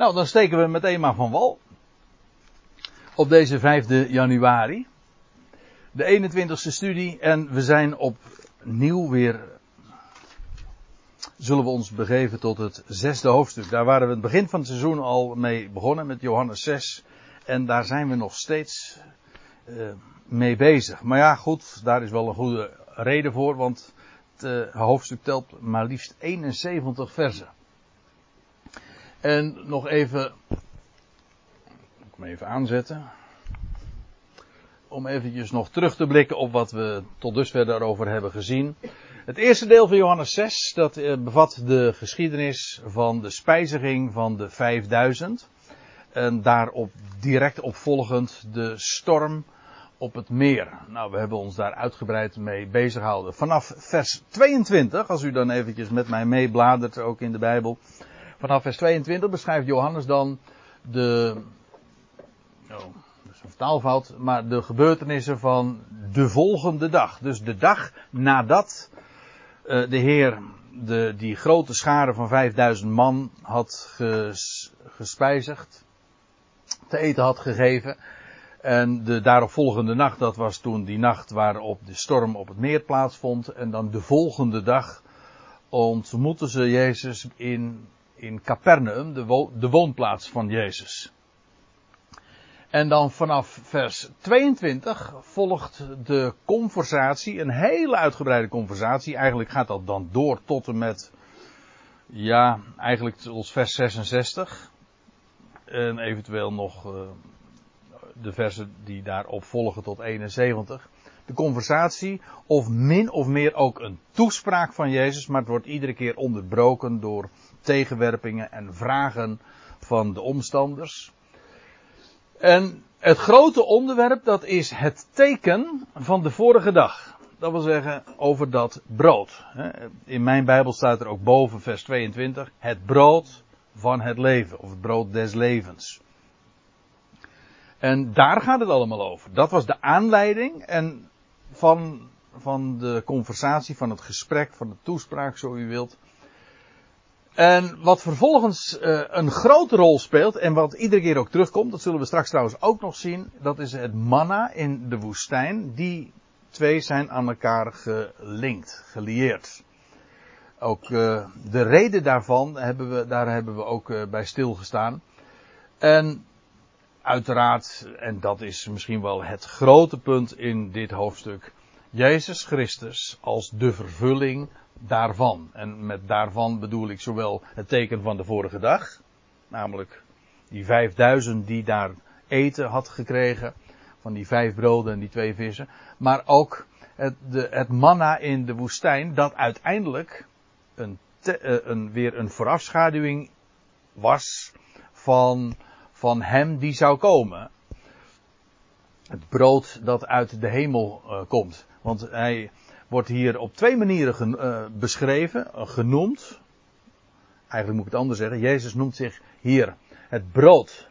Nou, dan steken we meteen maar van wal. Op deze 5 januari. De 21ste studie. En we zijn opnieuw weer. Zullen we ons begeven tot het zesde hoofdstuk. Daar waren we het begin van het seizoen al mee begonnen met Johannes 6. En daar zijn we nog steeds uh, mee bezig. Maar ja, goed, daar is wel een goede reden voor. Want het uh, hoofdstuk telt maar liefst 71 versen. En nog even. Ik hem even aanzetten. Om eventjes nog terug te blikken op wat we tot dusver daarover hebben gezien. Het eerste deel van Johannes 6, dat eh, bevat de geschiedenis van de spijziging van de 5000. En daarop direct opvolgend de storm op het meer. Nou, we hebben ons daar uitgebreid mee bezig gehouden. Vanaf vers 22, als u dan eventjes met mij meebladert, ook in de Bijbel. Vanaf vers 22 beschrijft Johannes dan de, oh, dat is een vertaalfout, maar de gebeurtenissen van de volgende dag. Dus de dag nadat uh, de Heer de, die grote schare van 5000 man had ges, gespijzigd, te eten had gegeven. En de daaropvolgende nacht, dat was toen die nacht waarop de storm op het meer plaatsvond. En dan de volgende dag ontmoetten ze Jezus in in Capernaum, de, de woonplaats van Jezus. En dan vanaf vers 22 volgt de conversatie, een hele uitgebreide conversatie. Eigenlijk gaat dat dan door tot en met, ja, eigenlijk tot vers 66. En eventueel nog uh, de versen die daarop volgen tot 71. De conversatie, of min of meer ook een toespraak van Jezus, maar het wordt iedere keer onderbroken door tegenwerpingen en vragen van de omstanders. En het grote onderwerp dat is het teken van de vorige dag. Dat wil zeggen over dat brood. In mijn Bijbel staat er ook boven vers 22 het brood van het leven of het brood des levens. En daar gaat het allemaal over. Dat was de aanleiding en van, van de conversatie, van het gesprek, van de toespraak, zo u wilt. En wat vervolgens uh, een grote rol speelt en wat iedere keer ook terugkomt, dat zullen we straks trouwens ook nog zien, dat is het manna in de woestijn. Die twee zijn aan elkaar gelinkt, gelieerd. Ook uh, de reden daarvan hebben we, daar hebben we ook uh, bij stilgestaan. En uiteraard, en dat is misschien wel het grote punt in dit hoofdstuk, Jezus Christus als de vervulling daarvan. En met daarvan bedoel ik zowel het teken van de vorige dag, namelijk die vijfduizend die daar eten had gekregen, van die vijf broden en die twee vissen, maar ook het, de, het manna in de woestijn, dat uiteindelijk een, eh, een, weer een voorafschaduwing was van, van hem die zou komen. Het brood dat uit de hemel uh, komt. Want hij, wordt hier op twee manieren uh, beschreven, uh, genoemd. Eigenlijk moet ik het anders zeggen. Jezus noemt zich hier het brood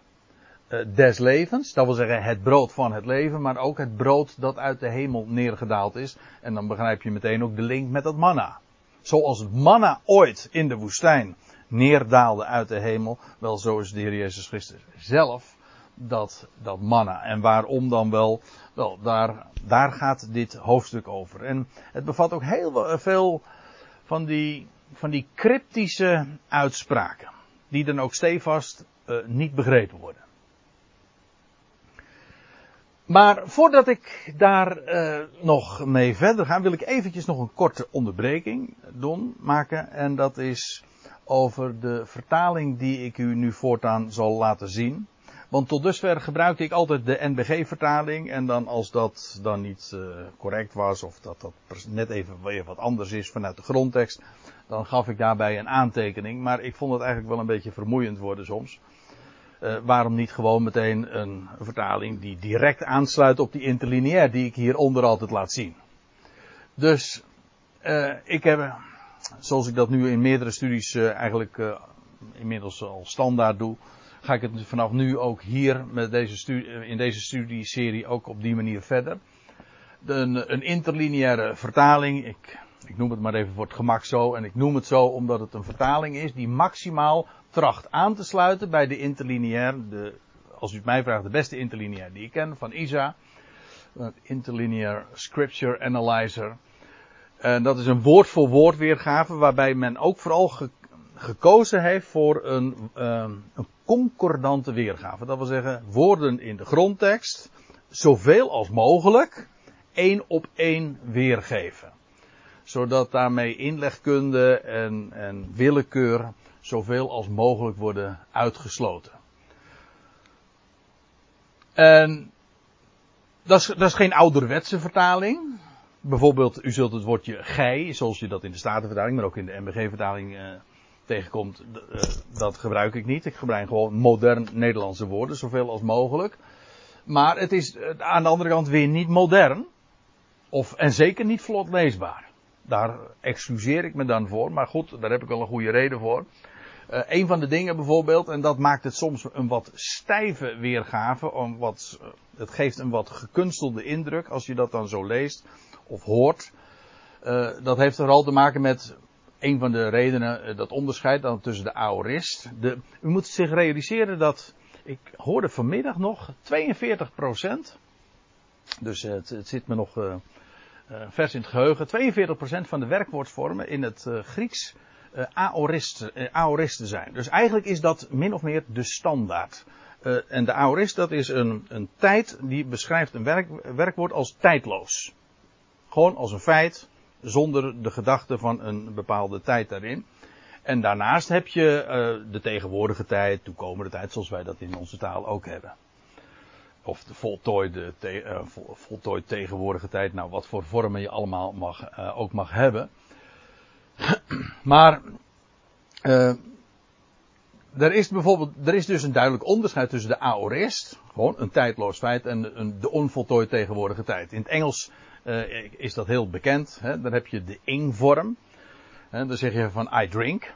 uh, des levens. Dat wil zeggen het brood van het leven, maar ook het brood dat uit de hemel neergedaald is. En dan begrijp je meteen ook de link met het manna. Zoals het manna ooit in de woestijn neerdaalde uit de hemel, wel zo is de Heer Jezus Christus zelf dat, dat manna. En waarom dan wel? Wel, daar, daar gaat dit hoofdstuk over. En het bevat ook heel veel van die, van die cryptische uitspraken. Die dan ook stevast uh, niet begrepen worden. Maar voordat ik daar uh, nog mee verder ga, wil ik eventjes nog een korte onderbreking doen, maken. En dat is over de vertaling die ik u nu voortaan zal laten zien. Want tot dusver gebruikte ik altijd de NBG-vertaling. En dan als dat dan niet uh, correct was, of dat dat net even weer wat anders is vanuit de grondtekst, dan gaf ik daarbij een aantekening. Maar ik vond het eigenlijk wel een beetje vermoeiend worden soms. Uh, waarom niet gewoon meteen een vertaling die direct aansluit op die interlineair die ik hieronder altijd laat zien. Dus uh, ik heb, zoals ik dat nu in meerdere studies eigenlijk inmiddels al standaard doe, ga ik het vanaf nu ook hier met deze studie, in deze studieserie ook op die manier verder. Een, een interlineaire vertaling. Ik Ik noem het maar even voor het gemak zo. En ik noem het zo omdat het een vertaling is die maximaal tracht aan te sluiten bij de interlineair. De, als u het mij vraagt, de beste interlineair die ik ken van ISA. Interlinear Scripture Analyzer. En dat is een woord voor woord weergave waarbij men ook vooral gekozen heeft voor een, um, een concordante weergave. Dat wil zeggen, woorden in de grondtekst, zoveel als mogelijk, één op één weergeven. Zodat daarmee inlegkunde en, en willekeur zoveel als mogelijk worden uitgesloten. En dat is, dat is geen ouderwetse vertaling. Bijvoorbeeld, u zult het woordje gij, zoals je dat in de Statenvertaling, maar ook in de MBG-vertaling eh, tegenkomt, uh, dat gebruik ik niet. Ik gebruik gewoon modern Nederlandse woorden, zoveel als mogelijk. Maar het is uh, aan de andere kant weer niet modern. Of, en zeker niet vlot leesbaar. Daar excuseer ik me dan voor, maar goed, daar heb ik wel een goede reden voor. Uh, een van de dingen bijvoorbeeld, en dat maakt het soms een wat stijve weergave, om wat, het geeft een wat gekunstelde indruk als je dat dan zo leest of hoort. Dat heeft vooral te maken met een van de redenen, uh, dat onderscheid dan tussen de aorist. De, u moet zich realiseren dat, ik hoorde vanmiddag nog, 42 dus uh, het, het, zit me nog vers in het geheugen, 42% van de werkwoordsvormen in het Grieks aoristen, aoristen zijn. Dus eigenlijk is dat min of meer de standaard. en de aorist, dat is een, een tijd die beschrijft een werk, werkwoord als tijdloos. Gewoon als een feit, zonder de gedachte van een bepaalde tijd daarin. En daarnaast heb je uh, de tegenwoordige tijd, toekomende tijd, zoals wij dat in onze taal ook hebben. Of de voltooide, te, uh, voltooid tegenwoordige tijd, nou wat voor vormen je allemaal mag, uh, ook mag hebben. maar er is bijvoorbeeld, er is dus een duidelijk onderscheid tussen de aorist, gewoon een tijdloos feit, en een, de onvoltooid tegenwoordige tijd. In het Engels uh, is dat heel bekend. Hè? Dan heb je de ing-vorm. Dan zeg je van I drink.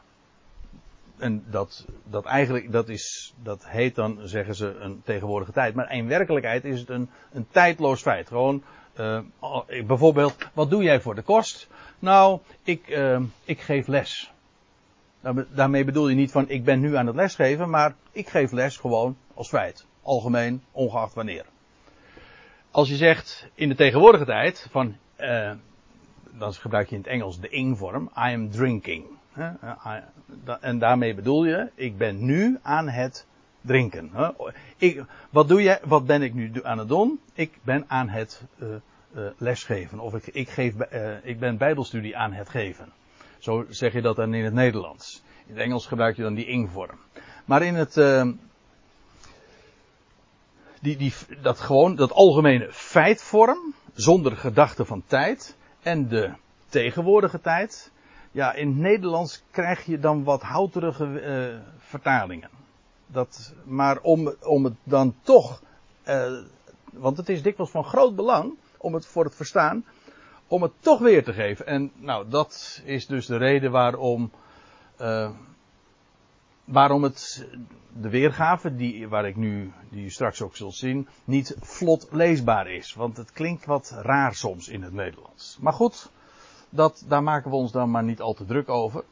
En dat, dat eigenlijk, dat is, dat heet dan, zeggen ze, een tegenwoordige tijd. Maar in werkelijkheid is het een, een tijdloos feit. Gewoon, uh, bijvoorbeeld, wat doe jij voor de kost? Nou, ik, uh, ik geef les. Daarmee bedoel je niet van, ik ben nu aan het lesgeven, maar ik geef les gewoon als feit. Algemeen, ongeacht wanneer als je zegt in de tegenwoordige tijd van, uh, dan gebruik je in het Engels de ing-vorm, I am drinking. en daarmee bedoel je, ik ben nu aan het drinken. Ik, wat doe je, wat ben ik nu aan het doen? Ik ben aan het uh, lesgeven. Of ik, ik, geef, ik ben bijbelstudie aan het geven. Zo zeg je dat dan in het Nederlands. In het Engels gebruik je dan die ing-vorm. Maar in het, die, die, dat gewoon, dat algemene feitvorm, zonder gedachte van tijd, en de tegenwoordige tijd. Ja, in het Nederlands krijg je dan wat houterige uh, vertalingen. Dat, maar om, om het dan toch, uh, want het is dikwijls van groot belang, om het voor het verstaan, om het toch weer te geven. En nou, dat is dus de reden waarom, uh, waarom het de weergave, die, waar ik nu, die u straks ook zult zien, niet vlot leesbaar is. Want het klinkt wat raar soms in het Nederlands. Maar goed, dat, daar maken we ons dan maar niet al te druk over.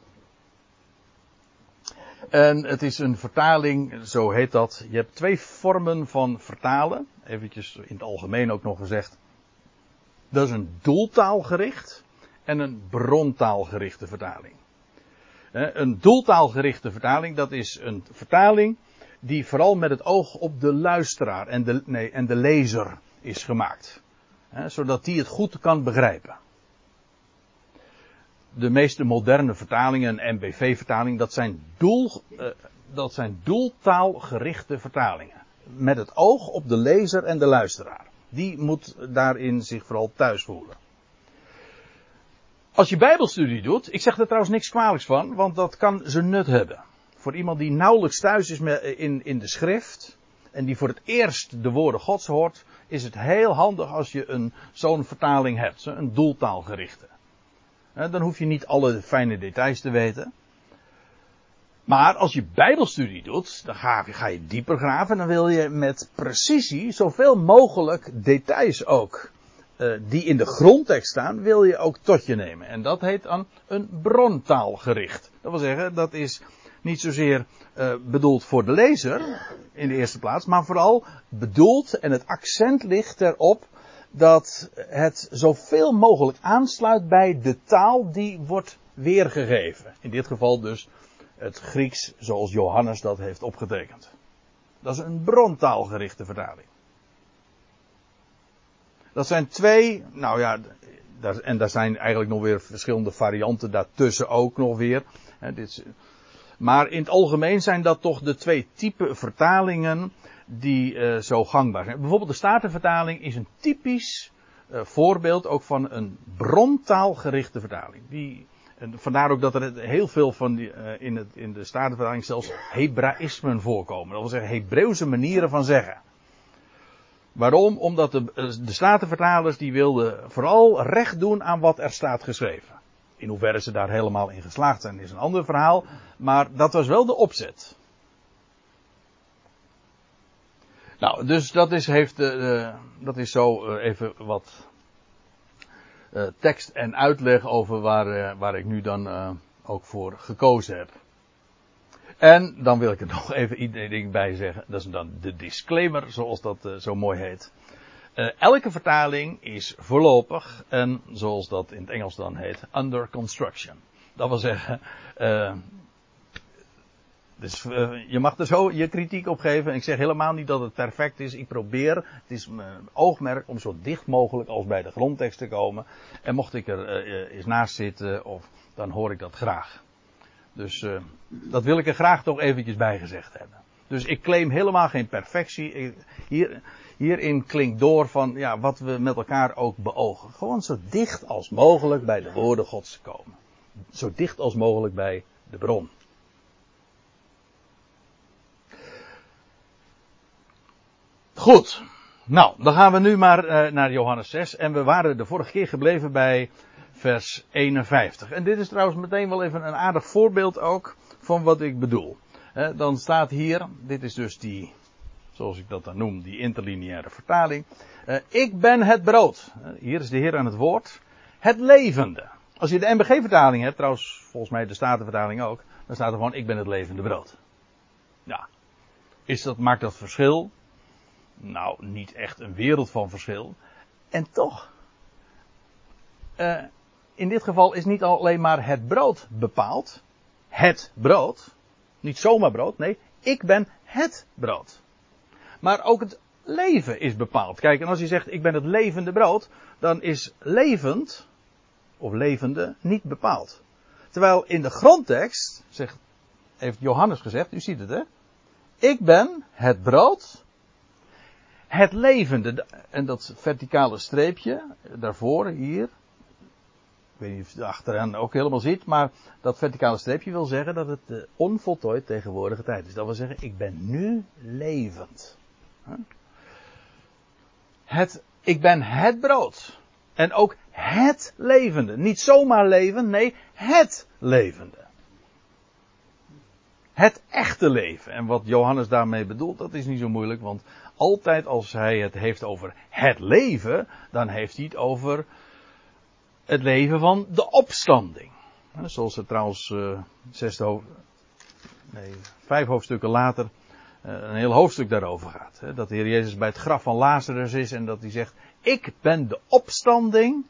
En het is een vertaling, zo heet dat. Je hebt twee vormen van vertalen. Eventjes in het algemeen ook nog gezegd. Dat is een doeltaalgericht en een brontaalgerichte vertaling. Een doeltaalgerichte vertaling, dat is een vertaling die vooral met het oog op de luisteraar en de, nee, en de lezer is gemaakt. Zodat die het goed kan begrijpen. De meeste moderne vertalingen, een MBV-vertaling, dat zijn, doel, uh, dat zijn doeltaalgerichte vertalingen. Met het oog op de lezer en de luisteraar. Die moet daarin zich vooral thuis voelen. Als je bijbelstudie doet, ik zeg er trouwens niks kwalijks van, want dat kan zijn nut hebben. Voor iemand die nauwelijks thuis is in, in de schrift, en die voor het eerst de woorden gods hoort, is het heel handig als je een, zo'n vertaling hebt, een doeltaalgerichte. Dan hoef je niet alle fijne details te weten. Maar als je bijbelstudie doet, dan ga, ga je dieper graven en dan wil je met precisie zoveel mogelijk details ook uh, die in de grondtekst staan, wil je ook tot je nemen. En dat heet dan een brontaalgericht. Dat wil zeggen, dat is niet zozeer uh, bedoeld voor de lezer in de eerste plaats, maar vooral bedoeld en het accent ligt erop dat het zoveel mogelijk aansluit bij de taal die wordt weergegeven. In dit geval dus het Grieks zoals Johannes dat heeft opgetekend. Dat is een brontaalgerichte vertaling. Dat zijn twee, nou ja, en daar zijn eigenlijk nog weer verschillende varianten daartussen ook nog weer. maar in het algemeen zijn dat toch de twee typen vertalingen die uh, zo gangbaar zijn. Bijvoorbeeld de Statenvertaling is een typisch uh, voorbeeld ook van een brontaalgerichte vertaling. Die, en vandaar ook dat er heel veel van die, uh, in, het, in de Statenvertaling zelfs Hebraïsmen voorkomen. Dat wil zeggen Hebreeuwse manieren van zeggen. Waarom? Omdat de, de Statenvertalers die wilden vooral recht doen aan wat er staat geschreven. In hoeverre ze daar helemaal in geslaagd zijn is een ander verhaal. Maar dat was wel de opzet. Nou, dus dat is, heeft, uh, dat is zo uh, even wat tekst en uitleg over waar, waar ik nu dan ook voor gekozen heb. En dan wil ik er nog even één ding bij zeggen. Dat is dan de disclaimer, zoals dat zo mooi heet. elke vertaling is voorlopig en, zoals dat in het Engels dan heet, under construction. Dat wil zeggen, dus uh, je mag er zo je kritiek op geven. Ik zeg helemaal niet dat het perfect is. Ik probeer, het is mijn oogmerk om zo dicht mogelijk als bij de grondtekst te komen. En mocht ik er eens naast zitten, of, dan hoor ik dat graag. Dus uh, dat wil ik er graag toch eventjes bij gezegd hebben. Dus ik claim helemaal geen perfectie. Hier, hierin klinkt door van ja, wat we met elkaar ook beogen. Gewoon zo dicht als mogelijk bij de woorden Gods komen. Zo dicht als mogelijk bij de bron. Goed. Nou, dan gaan we nu maar uh, naar Johannes 6. En we waren de vorige keer gebleven bij vers 51. En dit is trouwens meteen wel even een aardig voorbeeld ook van wat ik bedoel. Dan staat hier, dit is dus die, zoals ik dat dan noem, die interlineaire vertaling. Uh, ik ben het brood. hier is de Heer aan het woord. Het levende. Als je de MBG-vertaling hebt, trouwens volgens mij de Statenvertaling ook, dan staat er gewoon ik ben het levende brood. Ja. Is dat, maakt dat verschil? nou, niet echt een wereld van verschil. En toch, uh, in dit geval is niet alleen maar het brood bepaald. Het brood. Niet zomaar brood, nee, ik ben het brood. Maar ook het leven is bepaald. Kijk, en als je zegt ik ben het levende brood, dan is levend, of levende, niet bepaald. Terwijl in de grondtekst, zegt, heeft Johannes gezegd, u ziet het hè. Ik ben het brood het levende, en dat verticale streepje, daarvoor, hier. Weet niet of je het achteraan ook helemaal ziet, maar dat verticale streepje wil zeggen dat het de onvoltooid tegenwoordige tijd is. Dat wil zeggen, ik ben nu levend. Het, ik ben het brood. En ook het levende. Niet zomaar leven, nee, het levende. Het echte leven. En wat Johannes daarmee bedoelt, dat is niet zo moeilijk, want altijd als hij het heeft over het leven, dan heeft hij het over het leven van de opstanding. Zoals er trouwens uh, zesde hoofd, nee, vijf hoofdstukken later uh, een heel hoofdstuk daarover gaat. Dat de Heer Jezus bij het graf van Lazarus is en dat hij zegt, ik ben de opstanding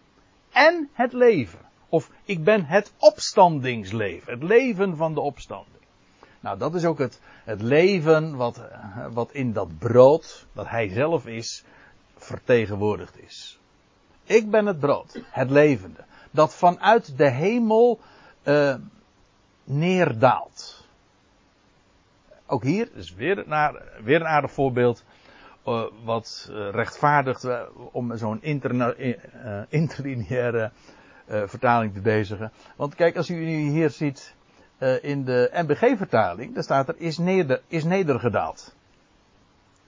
en het leven. Of ik ben het opstandingsleven, het leven van de opstanding. Nou, dat is ook het, het leven wat, wat in dat brood, dat hij zelf is, vertegenwoordigd is. Ik ben het brood, het levende, dat vanuit de hemel uh, neerdaalt. Ook hier is weer een, weer een aardig voorbeeld uh, wat uh, rechtvaardigt om zo'n interlineaire vertaling te bezigen. Want kijk, als u hier ziet in de MBG-vertaling, daar staat er is, neder, is nedergedaald.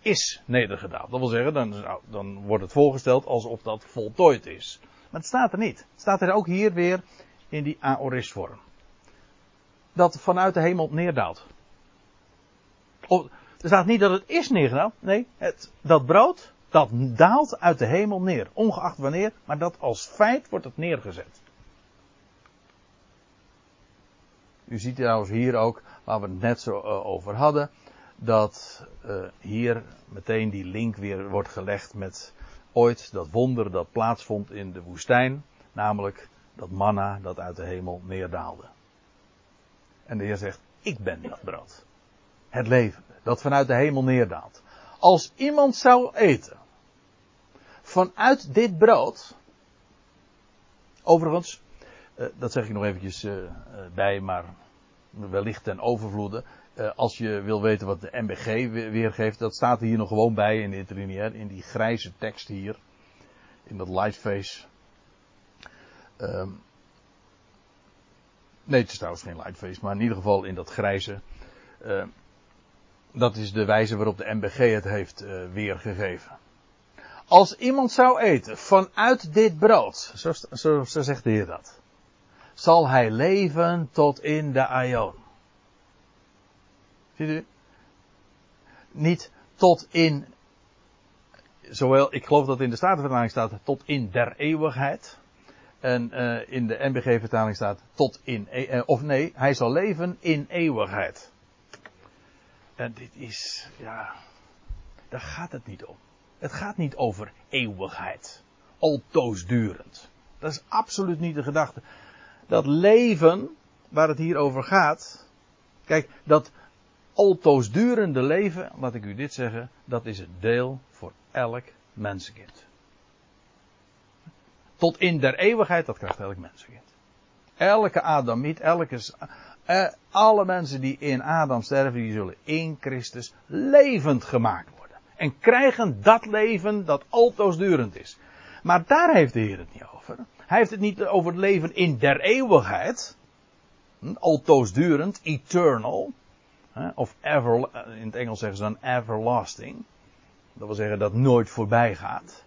Is nedergedaald. Dat wil zeggen, dan, dan wordt het voorgesteld alsof dat voltooid is. Maar het staat er niet. Het staat er ook hier weer in die aoristvorm. Dat vanuit de hemel neerdaalt. Of, er staat niet dat het is neergedaald. Nee, het, dat brood, Dat daalt uit de hemel neer. Ongeacht wanneer, maar dat als feit wordt het neergezet. U ziet trouwens hier ook, waar we het net zo eh, over hadden, dat uh, hier meteen die link weer wordt gelegd met ooit dat wonder dat plaatsvond in de woestijn, namelijk dat manna dat uit de hemel neerdaalde. En de Heer zegt, ik ben dat brood. Het leven, dat vanuit de hemel neerdaalt. Als iemand zou eten vanuit dit brood, overigens, uh, dat zeg ik nog eventjes uh, bij, maar wellicht ten overvloede. Uh, als je wil weten wat de MBG weergeeft, dat staat hier nog gewoon bij in de interlineair, in die grijze tekst hier, in dat lightface. Um, nee, het is trouwens geen lightface, maar in ieder geval in dat grijze. Uh, dat is de wijze waarop de MBG het heeft uh, weergegeven. Als iemand zou eten vanuit dit brood, zo, zo, zegt de Heer dat, zal hij leven tot in de aion. Ziet u? Niet tot in, zowel, ik geloof dat in de Statenvertaling staat, tot in der eeuwigheid. En uh, in de NBG-vertaling staat tot in, uh, of nee, hij zal leven in eeuwigheid. En dit is, ja, daar gaat het niet om. Het gaat niet over eeuwigheid. Altoosdurend. Dat is absoluut niet de gedachte. Dat leven, waar het hier over gaat. Kijk, dat altoosdurende leven, laat ik u dit zeggen, dat is het deel voor elk mensenkind. Tot in der eeuwigheid, dat krijgt elk mensenkind. Elke Adamiet, elke, eh, alle mensen die in Adam sterven, die zullen in Christus levend gemaakt worden. En krijgen dat leven dat altoosdurend is. Maar daar heeft de Heer het niet over. Hij heeft het niet over het leven in der eeuwigheid. Hm, altoosdurend, eternal. Of ever, eh, in het Engels zeggen ze dan everlasting. Dat wil zeggen dat nooit voorbij gaat.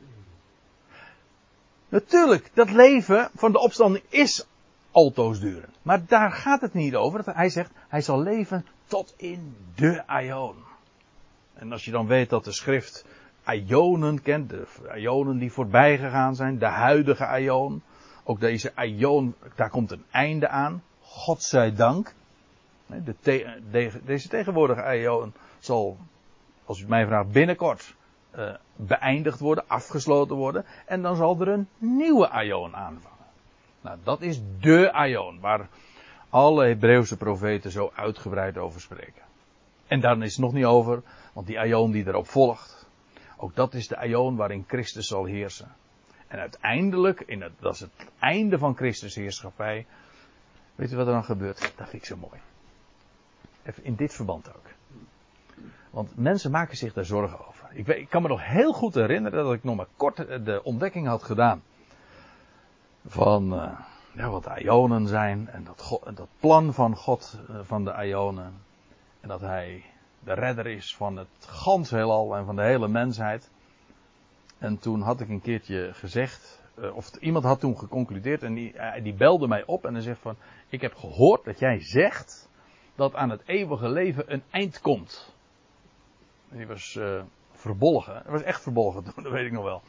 Natuurlijk, dat leven van de opstanding is altoosdurend. Maar daar gaat het niet over. Hij zegt, hij zal leven tot in de aion. En als je dan weet dat de schrift aionen kent, de aionen die voorbij gegaan zijn, de huidige aion. Ook deze aion, daar komt een einde aan. God zij dank. De de, deze tegenwoordige aion zal, als u mij vraagt, binnenkort uh, beëindigd worden, afgesloten worden. En dan zal er een nieuwe aion aanvangen. Nou, dat is de aion waar alle Hebreeuwse profeten zo uitgebreid over spreken. En dan is het nog niet over, want die aion die erop volgt, ook dat is de aion waarin Christus zal heersen. En uiteindelijk, in dat is het einde van Christus heerschappij, weet u wat er dan gebeurt? Dat vind ik zo mooi. In dit verband ook. Want mensen maken zich daar zorgen over. Ik, ik kan me nog heel goed herinneren dat ik nog maar kort de ontdekking had gedaan van uh, ja, wat de Ionen zijn en dat, God, dat plan van God uh, van de Ionen. En dat hij de redder is van het gans heelal en van de hele mensheid. En toen had ik een keertje gezegd, of iemand had toen geconcludeerd en die, die belde mij op en hij zegt van, ik heb gehoord dat jij zegt dat aan het eeuwige leven een eind komt. Die was verbolgen. Hij was echt verbolgen toen, dat weet ik nog wel.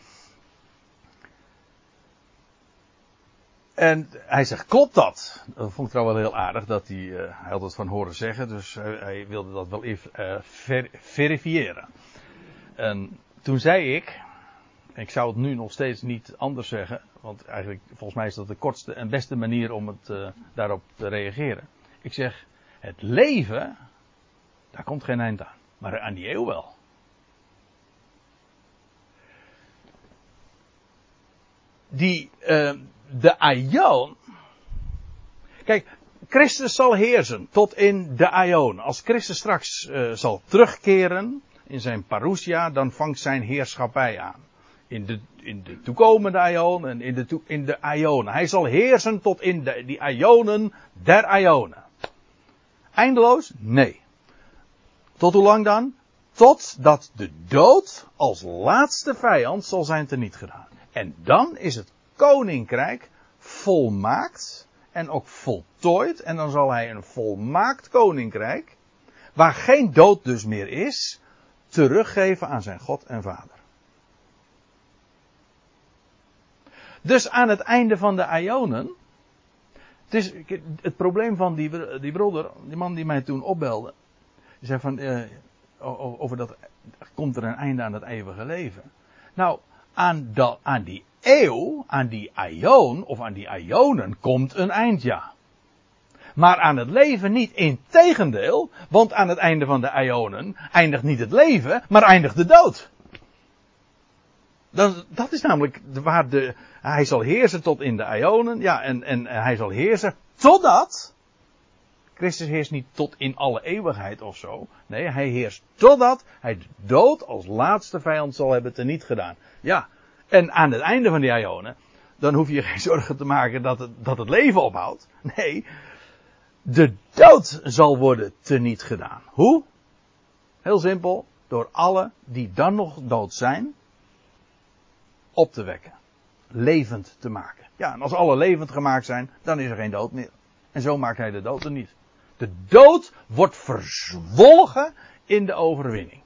En hij zegt, klopt dat? Dat vond ik trouwens wel heel aardig, dat hij, uh, had het van horen zeggen, dus hij, wilde dat wel even ver, verifiëren. En toen zei ik, ik zou het nu nog steeds niet anders zeggen, want eigenlijk volgens mij is dat de kortste en beste manier om het daarop te reageren. Ik zeg, het leven, daar komt geen eind aan, maar aan die eeuw wel. Die, de aion. Kijk, Christus zal heersen tot in de aion. Als Christus straks uh, zal terugkeren in zijn parousia, dan vangt zijn heerschappij aan. In de, in de toekomende aion en in de, in de aion. Hij zal heersen tot in de, die aionen der aionen. Eindeloos? Nee. Tot hoe lang dan? Totdat de dood als laatste vijand zal zijn teniet gedaan. En dan is het koninkrijk volmaakt en ook voltooid. En dan zal hij een volmaakt koninkrijk, waar geen dood dus meer is, teruggeven aan zijn God en Vader. Dus aan het einde van de Ionen. Het, is, het probleem van die, die broeder, die man die mij toen opbelde. Zei van, eh, over dat, komt er een einde aan het eeuwige leven. Nou, aan, aan die eeuw, aan die Ion, of aan die Ionen, komt een eind, ja. Maar aan het leven niet. Integendeel, want aan het einde van de Ionen eindigt niet het leven, maar eindigt de dood. Dat, dat is namelijk waar de, hij zal heersen tot in de Ionen, ja, en, en hij zal heersen totdat, Christus heerst niet tot in alle eeuwigheid of zo. Nee, hij heerst totdat hij de dood als laatste vijand zal hebben teniet gedaan. Ja, en aan het einde van die Ionen, dan hoef je geen zorgen te maken dat het, dat het leven ophoudt. Nee, de dood zal worden teniet gedaan. Hoe? Heel simpel, door alle die dan nog dood zijn, op te wekken. Levend te maken. Ja, en als alle levend gemaakt zijn, dan is er geen dood meer. En zo maakt hij de dood er niet. De dood wordt verzwolgen in de overwinning.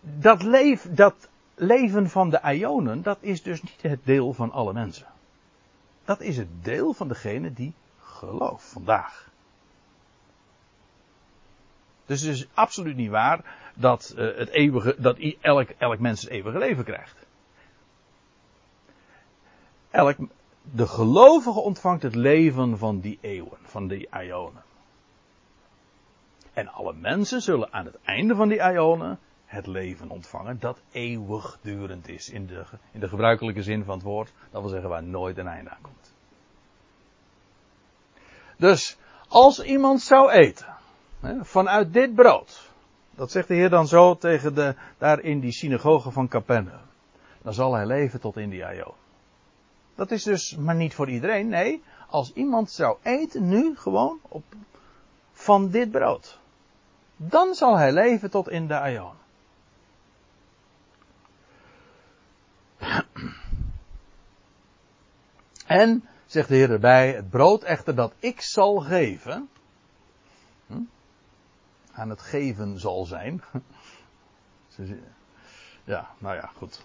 Dat, leef, dat leven van de Ionen, dat is dus niet het deel van alle mensen. Dat is het deel van degene die gelooft vandaag. Dus het is absoluut niet waar dat, uh, het eeuwige, dat elk, elk mens het eeuwige leven krijgt. Elk, de gelovige ontvangt het leven van die eeuwen, van die ionen. En alle mensen zullen aan het einde van die ionen het leven ontvangen dat eeuwigdurend is. In de, in de gebruikelijke zin van het woord. Dat wil zeggen waar nooit een einde aan komt. Dus als iemand zou eten vanuit dit brood. Dat zegt de Heer dan zo tegen de, daar in die synagoge van Capernaum. Dan zal hij leven tot in die aion. Dat is dus maar niet voor iedereen. Nee, als iemand zou eten nu gewoon op, van dit brood. Dan zal hij leven tot in de aion. En, zegt de Heer erbij, het brood echter dat ik zal geven, hm, aan het geven zal zijn. ja, nou ja, goed.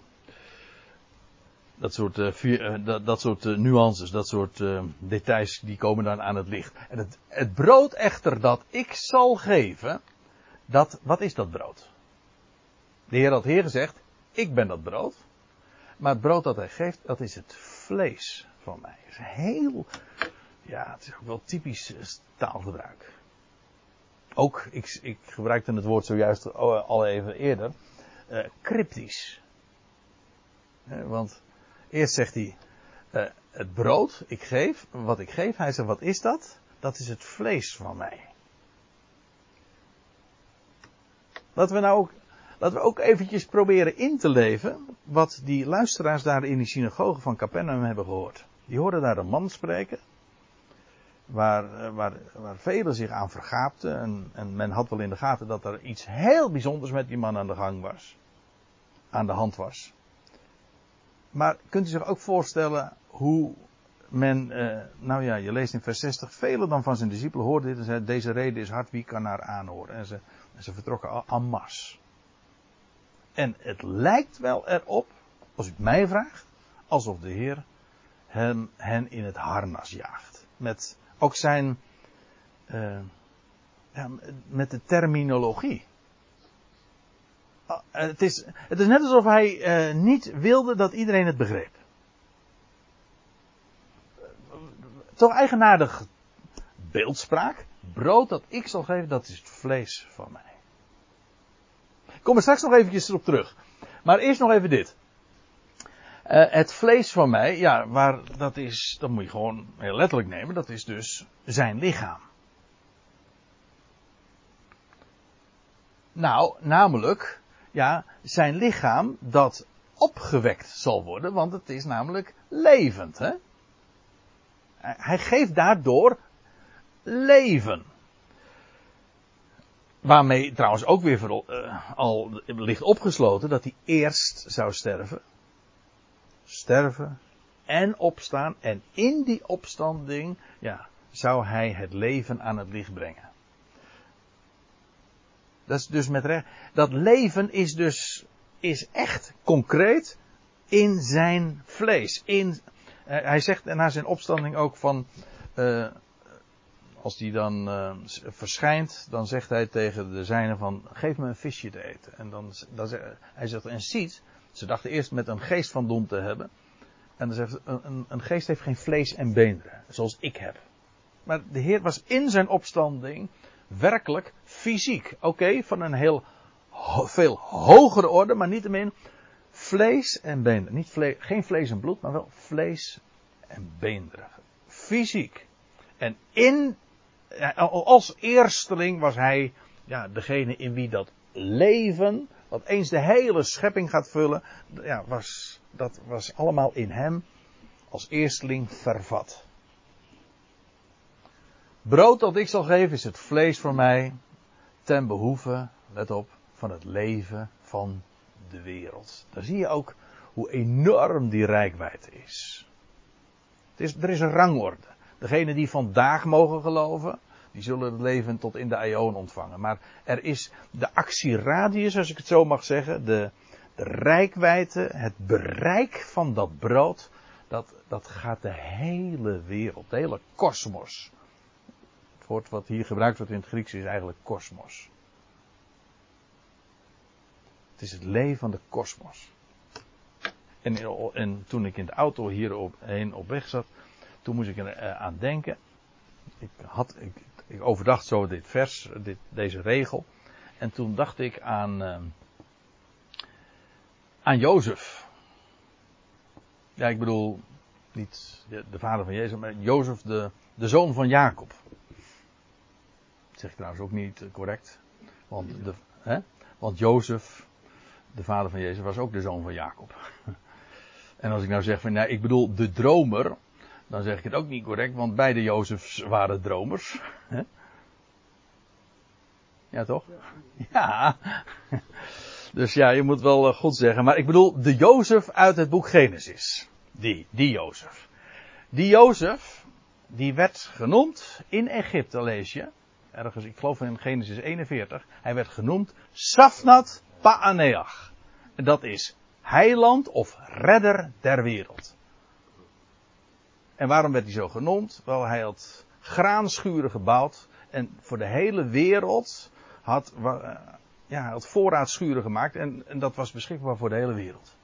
Dat soort, uh, dat, dat, soort uh, nuances, dat soort details, die komen dan aan het licht. En het, het brood echter dat ik zal geven, dat, wat is dat brood? De Heer had hier gezegd, ik ben dat brood. Maar het brood dat hij geeft, dat is het vlees van mij. Het is heel, ja, het is ook wel typisch eh, taalgebruik. Ook, ik, ik gebruikte het woord zojuist al even eerder, uh, cryptisch. want eerst zegt hij, uh, het brood, ik geef, wat ik geef, hij zegt, wat is dat? Dat is het vlees van mij. Laten we nou ook Laten we ook eventjes proberen in te leven wat die luisteraars daar in die synagoge van Capernaum hebben gehoord. Die hoorden daar een man spreken, waar, eh, waar, waar velen zich aan vergaapten. En, en men had wel in de gaten dat er iets heel bijzonders met die man aan de gang was. Aan de hand was. Maar kunt u zich ook voorstellen hoe men, eh, nou ja, je leest in vers 60, velen dan van zijn discipelen hoorden dit en zeiden, deze reden is hard, wie kan haar aanhoren? En ze, ze vertrokken en masse. En het lijkt wel erop, als u het mij vraagt, alsof de Heer hen in het harnas jaagt. Met ook zijn, ja, met de terminologie. Ah, het, is, het is net alsof hij uh, niet wilde dat iedereen het begreep. Toch eigenaardig beeldspraak. Brood dat ik zal geven, dat is het vlees van mij kom er straks nog eventjes op terug. Maar eerst nog even dit. Uh, het vlees van mij, ja, waar, dat is, dat moet je gewoon heel letterlijk nemen, dat is dus zijn lichaam. Nou, namelijk, ja, zijn lichaam dat opgewekt zal worden, want het is namelijk levend, hè. Hij geeft daardoor leven. Waarmee trouwens ook weer uh, al ligt opgesloten dat hij eerst zou sterven. Sterven en opstaan. En in die opstanding ja, zou hij het leven aan het licht brengen. Dat is dus met recht. Dat leven is dus is echt concreet in zijn vlees. In, uh, hij zegt na zijn opstanding ook van. Uh, als die dan uh, verschijnt, dan zegt hij tegen de zijnen van, geef me een visje te eten. En dan, dan hij zegt, en ziet, ze dachten eerst met een geest van dom te hebben. En dan zegt een, een geest heeft geen vlees en beenderen, zoals ik heb. Maar de Heer was in zijn opstanding werkelijk fysiek. Oké, van een heel veel hogere orde, maar niettemin vlees en beenderen. Niet geen vlees en bloed, maar wel vlees en beenderen. Fysiek. En in, als eersteling was hij ja, degene in wie dat leven, wat eens de hele schepping gaat vullen, ja, was, dat was allemaal in hem als eersteling vervat. Brood dat ik zal geven is het vlees voor mij ten behoeve, let op, van het leven van de wereld. Daar zie je ook hoe enorm die rijkwijde is. Het is er is een rangorde. Degenen die vandaag mogen geloven, die zullen het leven tot in de aion ontvangen. Maar er is de actieradius, als ik het zo mag zeggen, de, de rijkwijde, het bereik van dat brood, dat, dat gaat de hele wereld, de hele kosmos. Het woord wat hier gebruikt wordt in het Grieks is eigenlijk kosmos. Het is het leven van de kosmos. En, en, toen ik in de auto hierheen op weg zat, toen moest ik er eh, aan denken. Ik, had, ik, ik overdacht zo dit vers, dit, deze regel. En toen dacht ik aan, uh, aan Jozef. Ja, ik bedoel, niet de vader van Jezus, maar Jozef, de, de zoon van Jacob. Dat zeg ik trouwens ook niet correct. Want, de, hè? want Jozef, de vader van Jezus, was ook de zoon van Jacob. En als ik nou zeg van, nee, ik bedoel de dromer, dan zeg ik het ook niet correct, want beide Jozefs waren dromers. Ja, toch? Ja. Dus ja, je moet wel eh, goed zeggen. Maar ik bedoel de Jozef uit het boek Genesis. Die, die Jozef. Die Jozef, die werd genoemd in Egypte, lees je. Ergens, ik geloof in Genesis 41. Hij werd genoemd Safnat Paaneach. En dat is heiland of redder der wereld. En waarom werd hij zo genoemd? Wel, hij had graanschuren gebouwd. En voor de hele wereld had, ja, had voorraadschuren gemaakt. En, en, dat was beschikbaar voor de hele wereld.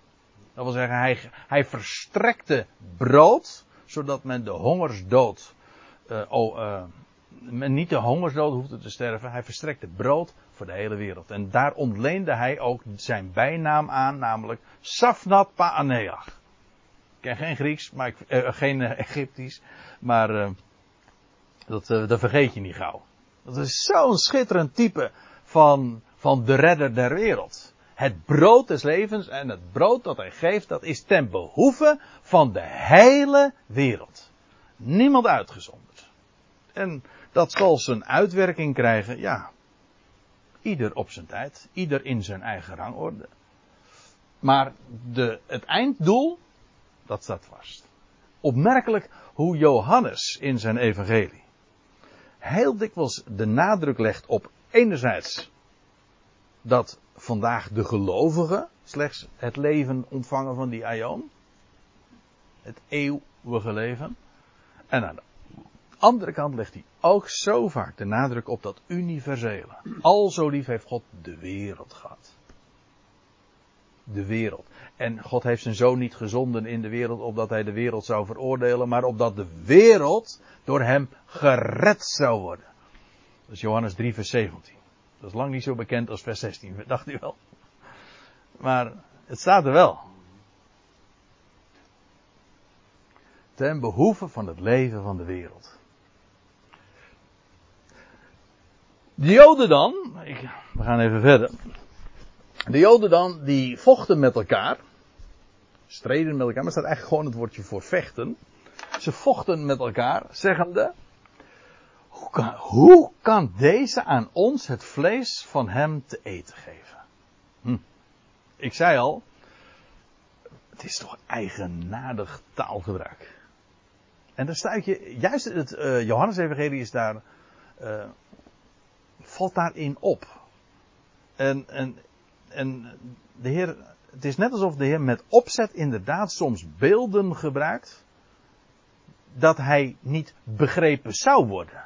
Dat wil zeggen, hij, hij verstrekte brood. Zodat men de hongersdood. Uh, oh, uh, men niet de hongersdood hoefde te sterven. Hij verstrekte brood voor de hele wereld. En daar ontleende hij ook zijn bijnaam aan, namelijk Safnat Paaneach. Ken geen Grieks, maar ik, uh, geen Egyptisch, maar dat, dat vergeet je niet gauw. Dat is zo'n schitterend type van, van de redder der wereld. Het brood des levens en het brood dat hij geeft, dat is ten behoeve van de hele wereld. Niemand uitgezonderd. En dat zal zijn uitwerking krijgen, ja. Ieder op zijn tijd, ieder in zijn eigen rangorde. Maar de, het einddoel, dat staat vast. Opmerkelijk hoe Johannes in zijn evangelie heel dikwijls de nadruk legt op enerzijds dat vandaag de gelovigen slechts het leven ontvangen van die aion. Het eeuwige leven. En aan de andere kant legt hij ook zo vaak de nadruk op dat universele. Al zo lief heeft God de wereld gehad. De wereld. En God heeft zijn zoon niet gezonden in de wereld opdat hij de wereld zou veroordelen, maar opdat de wereld door hem gered zou worden. Dat is Johannes 3, vers 17. Dat is lang niet zo bekend als vers 16, dacht u wel. Maar het staat er wel. Ten behoeve van het leven van de wereld. De Joden dan, we gaan even verder. De Joden dan, die vochten met elkaar. Streden met elkaar, maar staat eigenlijk gewoon het woordje voor vechten. Ze vochten met elkaar, zeggende. Hoe kan, hoe kan deze aan ons het vlees van hem te eten geven? Hm. Ik zei al, het is toch eigenaardig taalgebruik. En daar stuit je, juist het uh, Johannes-evangelie is daar, uh, valt daarin op. En, en, en de Heer, het is net alsof de Heer met opzet inderdaad soms beelden gebruikt. Dat hij niet begrepen zou worden.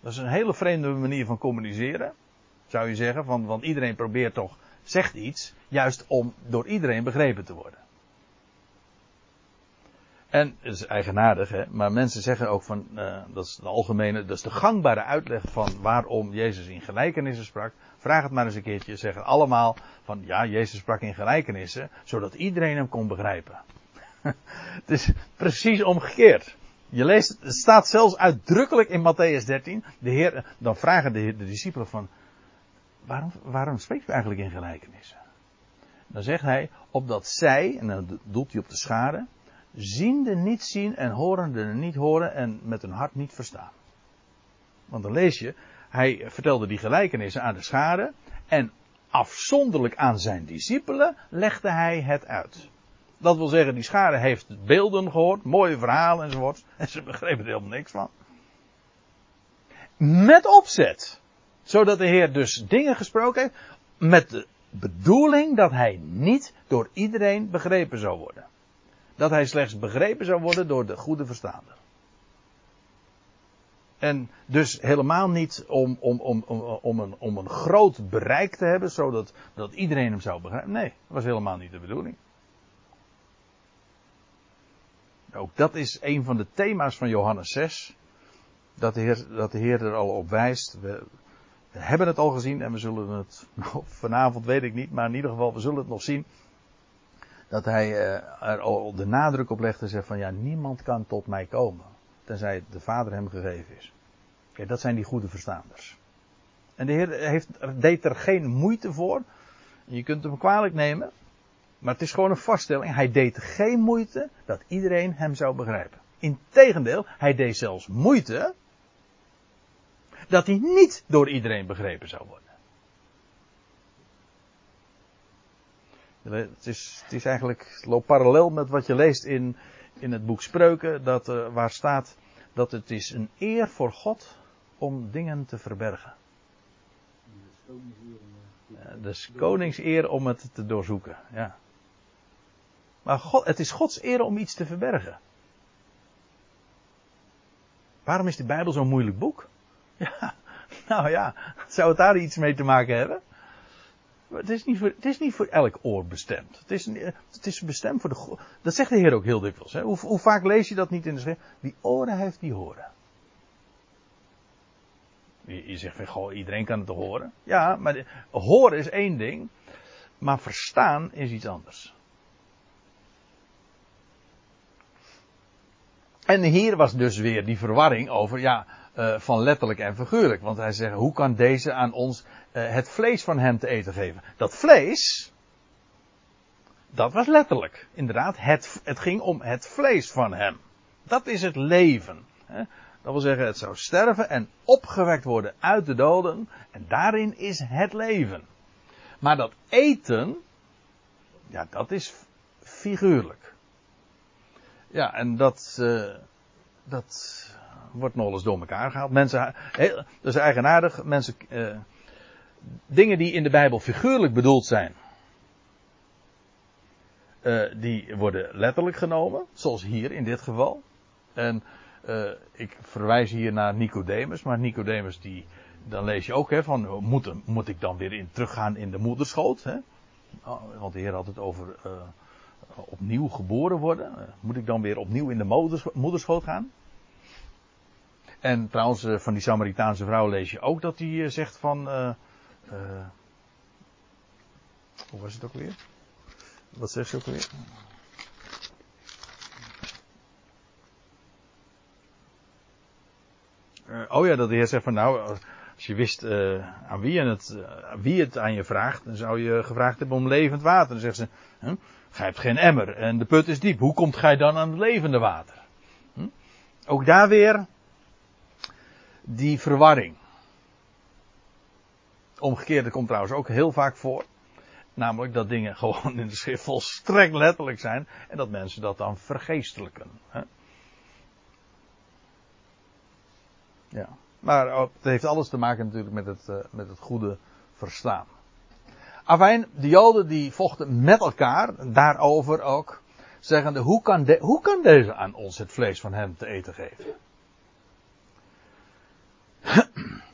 Dat is een hele vreemde manier van communiceren. Zou je zeggen, van, want iedereen probeert toch, zegt iets, juist om door iedereen begrepen te worden. En het is eigenaardig, hè? maar mensen zeggen ook van, uh, dat is de algemene, dat is de gangbare uitleg van waarom Jezus in gelijkenissen sprak. Vraag het maar eens een keertje, zeggen allemaal van, ja, Jezus sprak in gelijkenissen, zodat iedereen hem kon begrijpen. het is precies omgekeerd. Je leest, het staat zelfs uitdrukkelijk in Matthäus 13. De Heer, dan vragen de, de discipelen van, waarom, waarom spreekt u eigenlijk in gelijkenissen? Dan zegt hij, opdat zij, en dan doelt hij op de schade, ziende niet zien en horende niet horen en met hun hart niet verstaan. Want dan lees je, hij vertelde die gelijkenissen aan de schade en afzonderlijk aan zijn discipelen legde hij het uit. Dat wil zeggen, die schade heeft beelden gehoord, mooie verhalen enzovoort, en ze begrepen er helemaal niks van. Met opzet. Zodat de Heer dus dingen gesproken heeft met de bedoeling dat hij niet door iedereen begrepen zou worden dat hij slechts begrepen zou worden door de goede verstaander. En dus helemaal niet om, om, om, om, een, om een groot bereik te hebben, zodat dat iedereen hem zou begrijpen. Nee, dat was helemaal niet de bedoeling. Ook dat is een van de thema's van Johannes 6. Dat de Heer, dat de Heer er al op wijst. We, we hebben het al gezien en we zullen het, vanavond weet ik niet, maar in ieder geval, we zullen het nog zien dat hij uh, er al de nadruk op legt en zegt van ja, niemand kan tot mij komen. Tenzij de Vader hem gegeven is. Kijk, dat zijn die goede verstaanders. En de Heer heeft, deed er geen moeite voor. Je kunt hem kwalijk nemen. Maar het is gewoon een vaststelling. Hij deed geen moeite dat iedereen hem zou begrijpen. Integendeel, hij deed zelfs moeite dat hij niet door iedereen begrepen zou worden. Het is, het is eigenlijk, loopt parallel met wat je leest in, in het boek Spreuken, dat, uh, waar staat dat het is een eer voor God om dingen te verbergen. De is koningseer om het te doorzoeken, ja. Maar God, het is Gods eer om iets te verbergen. Waarom is de Bijbel zo'n moeilijk boek? Nou ja, zou het daar iets mee te maken hebben? Het is, niet voor, het is niet voor elk oor bestemd. Het is, het is bestemd voor de. Dat zegt de Heer ook heel dikwijls. Hè? Hoe, hoe, vaak lees je dat niet in de schrift? Wie oren heeft, die horen. Je, je zegt van, goh, iedereen kan het horen. Ja, maar horen is één ding. Maar verstaan is iets anders. En hier was dus weer die verwarring over, ja, uh, van letterlijk en figuurlijk. Want hij zegt, hoe kan deze aan ons uh, het vlees van hem te eten geven? Dat vlees, dat was letterlijk. Inderdaad, het, het ging om het vlees van hem. Dat is het leven. Dat wil zeggen, het zou sterven en opgewekt worden uit de doden. En daarin is het leven. Maar dat eten, ja, dat is figuurlijk. Ja, en dat, uh, dat wordt nog eens door elkaar gehaald. Mensen, heel, dat is eigenaardig. Mensen, uh, dingen die in de Bijbel figuurlijk bedoeld zijn, uh, die worden letterlijk genomen, zoals hier in dit geval. En uh, ik verwijs hier naar Nicodemus, maar Nicodemus die, dan lees je ook hè, van, moet, moet ik dan weer in, teruggaan in de moederschoot? Hè? Oh, want de Heer had het over opnieuw geboren worden. moet ik dan weer opnieuw in de moederschoot gaan? En trouwens, eh, van die Samaritaanse vrouw lees je ook dat hij eh, zegt van. Uh, hoe was het ook weer? Wat zegt ze ook weer? Oh ja, dat de Heer zegt van nou, als je wist aan wie, het, uh, wie het aan je vraagt, dan zou je gevraagd hebben om levend water. Dan zegt ze, huh? gij hebt geen emmer en de put is diep. Hoe komt gij dan aan het levende water? Hm? Ook daar weer die verwarring. Omgekeerde komt trouwens ook heel vaak voor. Namelijk dat dingen gewoon in de schrift volstrekt letterlijk zijn. En dat mensen dat dan vergeestelijken. Hè? Ja. Maar het heeft alles te maken natuurlijk met het, uh, met het goede verstaan. Afijn, de Joden die vochten met elkaar, daarover ook, zeggende, hoe kan, de, hoe kan deze aan ons het vlees van hem te eten geven?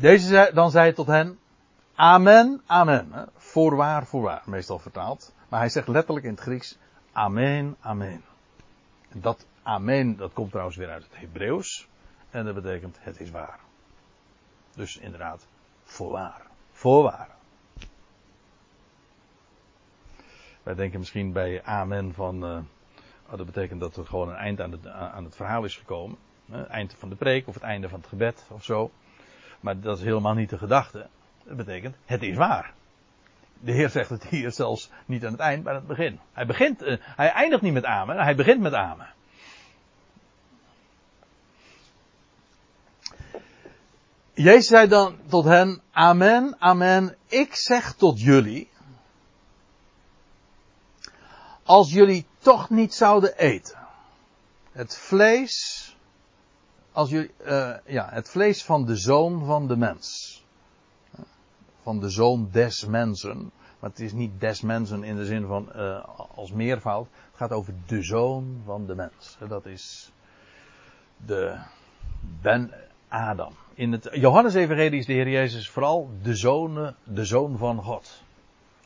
Deze zei, dan zei hij tot hen, amen, amen. Voorwaar, voorwaar, meestal vertaald. Maar hij zegt letterlijk in het Grieks, amen, amen. En dat amen, dat komt trouwens weer uit het Hebreeuws. En dat betekent, het is waar. Dus inderdaad, voorwaar. Voorwaar. Wij denken misschien bij amen van, uh, oh, dat betekent dat er gewoon een eind aan het, aan het verhaal is gekomen. Eind van de preek of het einde van het gebed of zo. Maar dat is helemaal niet de gedachte. Dat betekent, het is waar. De Heer zegt het hier zelfs niet aan het eind, maar aan het begin. Hij begint, uh, hij eindigt niet met amen, hij begint met amen. Jezus zei dan tot hen, amen, amen, ik zeg tot jullie, als jullie toch niet zouden eten, het vlees, als jullie, uh, ja, het vlees van de zoon van de mens, van de zoon des mensen, maar het is niet des mensen in de zin van uh, als meervoud, het gaat over de zoon van de mens. Dat is de Ben Adam. In het Johannes-evangelie is de Heer Jezus vooral de zoon, de zoon van God.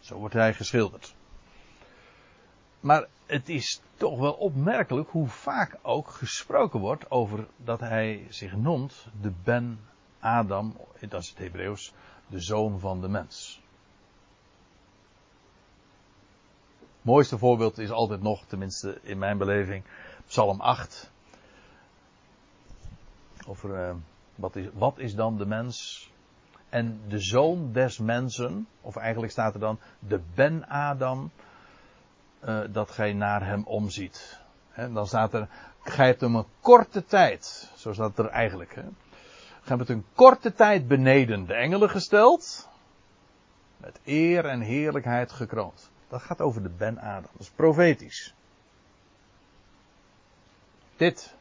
Zo wordt hij geschilderd. Maar het is toch wel opmerkelijk hoe vaak ook gesproken wordt over dat hij zich noemt de Ben Adam, dat is het Hebreeuws, de zoon van de mens. Mooiste voorbeeld is altijd nog, tenminste in mijn beleving, Psalm 8. Over uh, wat, is, wat is dan de mens? En de zoon des mensen, of eigenlijk staat er dan de Ben-Adam, uh, dat gij naar hem omziet. Dan staat er, gij hebt hem een korte tijd, zo staat er eigenlijk. He. Gij hebt een korte tijd beneden de engelen gesteld, met eer en heerlijkheid gekroond. Dat gaat over de Ben-Adam, dat is profetisch. Dit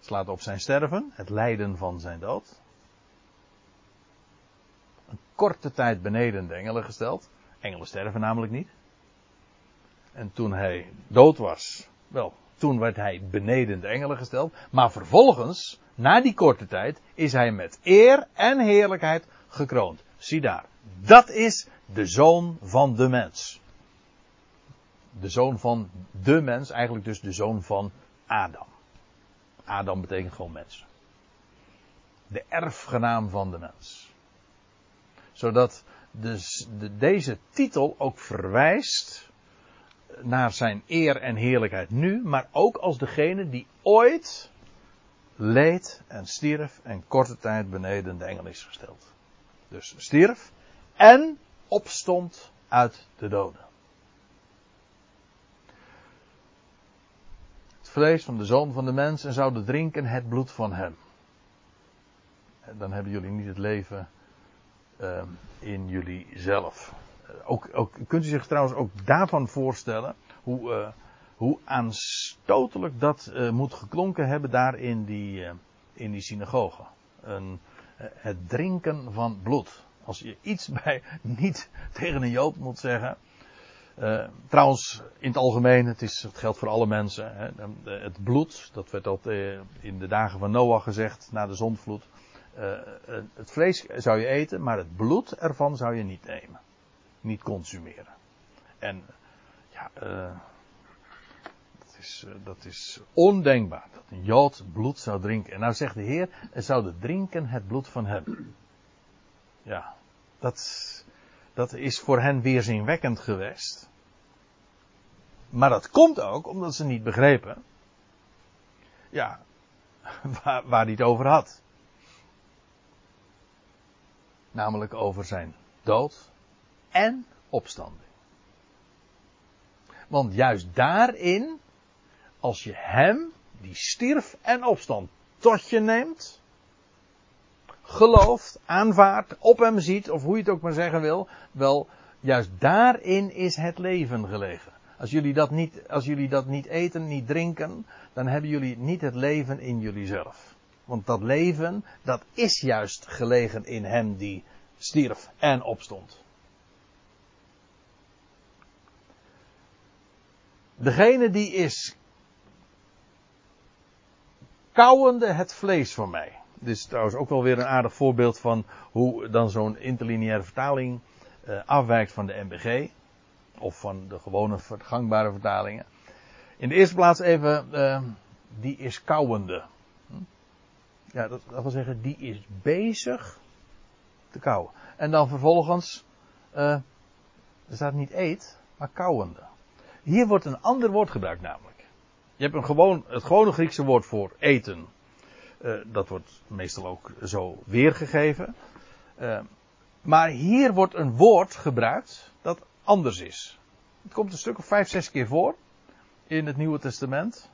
slaat op zijn sterven, het lijden van zijn dood. Een korte tijd beneden de engelen gesteld. Engelen sterven namelijk niet. En toen hij dood was, wel, toen werd hij beneden de engelen gesteld. Maar vervolgens, na die korte tijd, is hij met eer en heerlijkheid gekroond. Zie daar. Dat is de zoon van de mens. De zoon van de mens, eigenlijk dus de zoon van Adam. Adam betekent gewoon mens. De erfgenaam van de mens. Zodat dus de, deze titel ook verwijst naar zijn eer en heerlijkheid nu, maar ook als degene die ooit leed en stierf en korte tijd beneden de engel is gesteld. Dus stierf en opstond uit de doden. Het vlees van de zoon van de mens en zouden drinken het bloed van hem. Dan hebben jullie niet het leven uh, in jullie zelf. Eh, ook, ook, kunt u zich trouwens ook daarvan voorstellen hoe, uh, hoe aanstotelijk dat uh, moet geklonken hebben daar in die, in die synagoge. Een, het drinken van bloed. Als je iets bij niet tegen een Jood moet zeggen. trouwens, in het algemeen, het, is, het geldt voor alle mensen. Hè, het bloed, dat werd al in de dagen van Noach gezegd, na de zondvloed. het vlees zou je eten, maar het bloed ervan zou je niet nemen niet consumeren. En ja, uh, dat, is, uh, dat is ondenkbaar dat een Jood bloed zou drinken. En nou zegt de Heer, er zouden drinken het bloed van hem. Ja, dat, dat is voor hen weerzinwekkend geweest. Maar dat komt ook omdat ze niet begrepen. Ja, waar, waar hij het over had. Namelijk over zijn dood en opstanding. Want juist daarin, als je hem, die stierf en opstand, tot je neemt, gelooft, aanvaardt, op hem ziet, of hoe je het ook maar zeggen wil, wel, juist daarin is het leven gelegen. Als jullie dat niet, als jullie dat niet eten, niet drinken, dan hebben jullie niet het leven in jullie zelf. Want dat leven, dat is juist gelegen in hem die stierf en opstond. Degene die is kauwende het vlees van mij. Dit is trouwens ook wel weer een aardig voorbeeld van hoe dan zo'n interlineaire vertaling uh, afwijkt van de MBG. Of van de gewone gangbare vertalingen. In de eerste plaats even, uh, die is kauwende. Hm? Ja, dat, dat, wil zeggen, die is bezig te kauwen. En dan vervolgens, uh, er staat niet eet, maar kauwende. Hier wordt een ander woord gebruikt namelijk. Je hebt een gewoon, het gewone Griekse woord voor eten. Uh, dat wordt meestal ook zo weergegeven. Uh, maar hier wordt een woord gebruikt dat anders is. Het komt een stuk of vijf, zes keer voor in het Nieuwe Testament.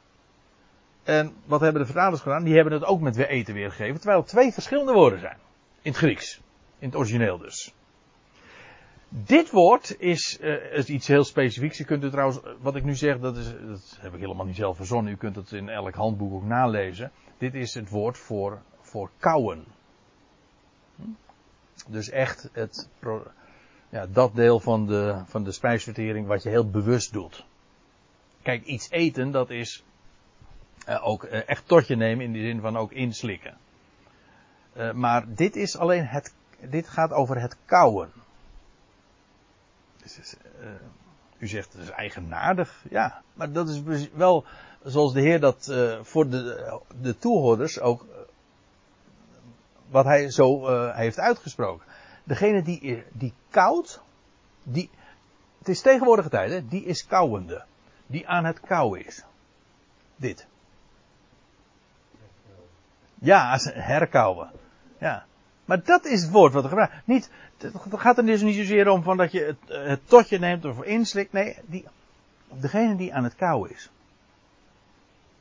En wat hebben de vertalers gedaan? Die hebben het ook met weer eten weergegeven, terwijl het twee verschillende woorden zijn. In het Grieks. In het origineel dus. Dit woord is, uh, is, iets heel specifieks. Je kunt het trouwens, wat ik nu zeg, dat, is, dat heb ik helemaal niet zelf verzonnen. U kunt het in elk handboek ook nalezen. Dit is het woord voor, voor kauwen. Hm? Dus echt het, ja, dat deel van de, van de spijsvertering wat je heel bewust doet. Kijk, iets eten, dat is uh, ook echt tot je nemen in de zin van ook inslikken. Maar dit is alleen het, dit gaat over het kauwen. Dus, u zegt het is eigenaardig, ja, maar dat is wel zoals de Heer dat voor de, de toehoorders ook wat hij zo heeft uitgesproken. Degene die, die koud, die, het is tegenwoordige tijd, hè, die is kauwende. Die aan het kauwen is. Dit. Ja, herkauwen. Ja. Maar dat is het woord wat er gebruikt. Niet, het gaat er dus niet zozeer om van dat je het, het totje neemt of inslikt. Nee, die, degene die aan het kauwen is.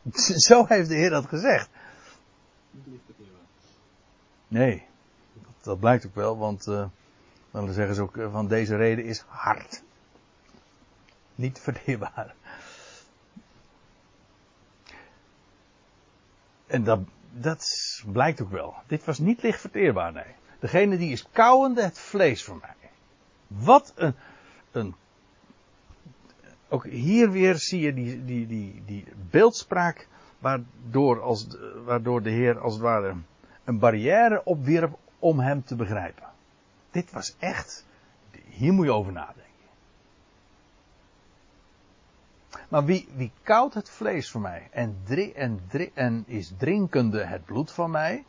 Zo heeft de Heer dat gezegd. Nee, dat blijkt ook wel, want uh, dan zeggen ze ook uh, van deze reden is hard. Niet verteerbaar. En dat, dat blijkt ook wel. Dit was niet licht verteerbaar, nee. Degene die is kauwende het vlees voor mij. Wat een, een ook hier weer zie je die, die, die, die beeldspraak waardoor, als, waardoor de Heer als het ware een barrière opwierp om hem te begrijpen. Dit was echt, hier moet je over nadenken. Maar wie, wie koudt het vlees voor mij en, en, en is drinkende het bloed van mij.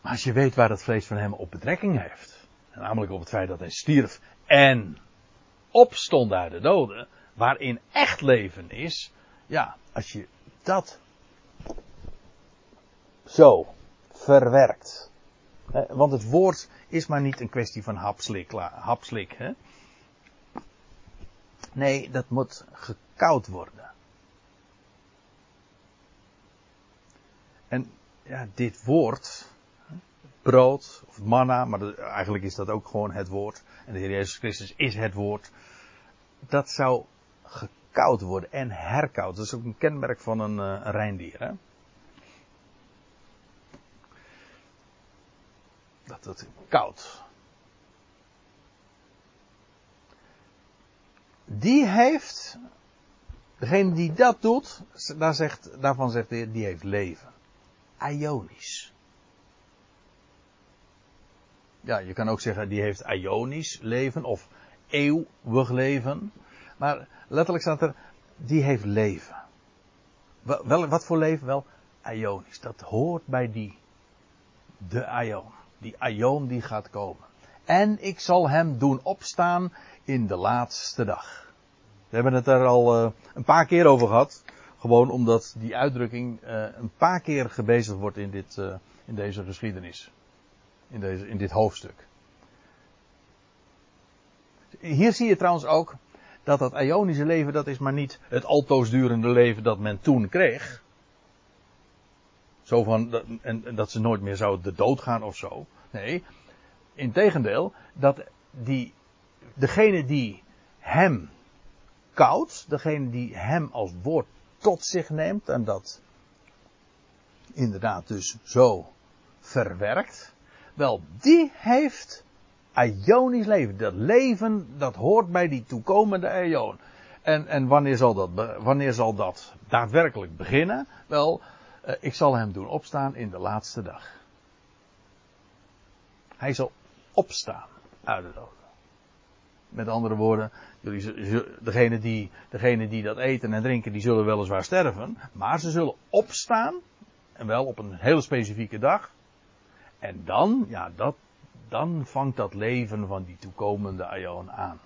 Maar als je weet waar het vlees van hem op betrekking heeft, namelijk op het feit dat hij stierf en opstond uit de doden, waarin echt leven is, ja, als je dat zo verwerkt. Want het woord is maar niet een kwestie van hapslik. hapslik hè? Nee, dat moet gekoud worden. En ja, dit woord, brood of manna, maar eigenlijk is dat ook gewoon het woord. En de Heer Jezus Christus is het woord. Dat zou gekoud worden en herkoud. Dat is ook een kenmerk van een, uh, een reindier. Hè? Dat het koud. Die heeft, degene die dat doet, daar zegt, daarvan zegt Heer, die heeft leven. Ionisch. Ja, je kan ook zeggen, die heeft ionisch leven of eeuwig leven. Maar letterlijk staat er, die heeft leven. Wel, wat voor leven? Wel, ionisch. Dat hoort bij die, de ion die aion die gaat komen. En ik zal hem doen opstaan in de laatste dag. We hebben het er al uh, een paar keer over gehad. Gewoon omdat die uitdrukking uh, een paar keer gebezigd wordt in, dit, uh, in deze geschiedenis. In, deze, in dit hoofdstuk. Hier zie je trouwens ook dat dat Ionische leven, dat is maar niet het altoos durende leven dat men toen kreeg. Zo van, en, dat ze nooit meer zouden de dood gaan of zo. Nee, in tegendeel, dat die, degene die hem koudt, degene die hem als woord tot zich neemt en dat inderdaad dus zo verwerkt, wel, die heeft Ionisch leven. Dat leven, dat hoort bij die toekomende Ion. En, en wanneer, zal dat, wanneer zal dat daadwerkelijk beginnen? Wel, ik zal hem doen opstaan in de laatste dag. Hij zal opstaan uit de dood. Met andere woorden, jullie, degene, die, degene die dat eten en drinken, die zullen weliswaar sterven. Maar ze zullen opstaan. En wel op een hele specifieke dag. En dan, ja, dat, dan vangt dat leven van die toekomende Aion aan.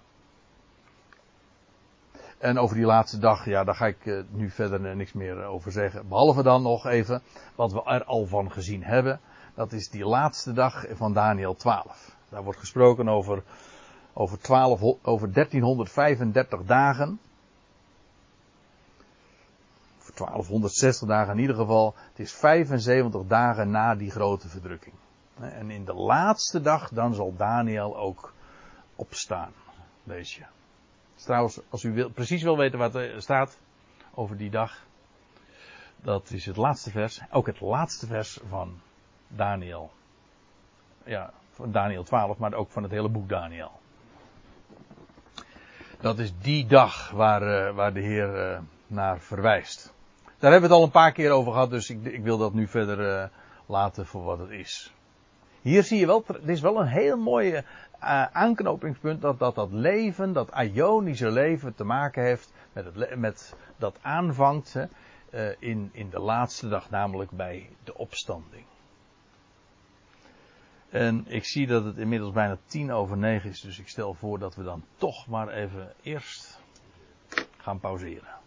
En over die laatste dag, ja, daar ga ik uh, nu verder niks meer over zeggen. Behalve dan nog even wat we er al van gezien hebben. Dat is die laatste dag van Daniel 12. Daar wordt gesproken over, over, 12, over 1335 dagen. Over 1260 dagen in ieder geval. Het is 75 dagen na die grote verdrukking. En in de laatste dag dan zal Daniel ook opstaan. Lees je. Trouwens, als u wil, precies wil weten wat er staat over die dag. Dat is het laatste vers. Ook het laatste vers van Daniel. Ja, van Daniel 12, maar ook van het hele boek Daniel. Dat is die dag waar, uh, waar de Heer uh, naar verwijst. Daar hebben we het al een paar keer over gehad, dus ik, ik wil dat nu verder uh, laten voor wat het is. Hier zie je wel, het is wel een heel mooi uh, aanknopingspunt dat, dat dat leven, dat Ionische leven te maken heeft met, het, met dat aanvangt uh, in, in de laatste dag, namelijk bij de opstanding. En ik zie dat het inmiddels bijna tien over negen is, dus ik stel voor dat we dan toch maar even eerst gaan pauzeren.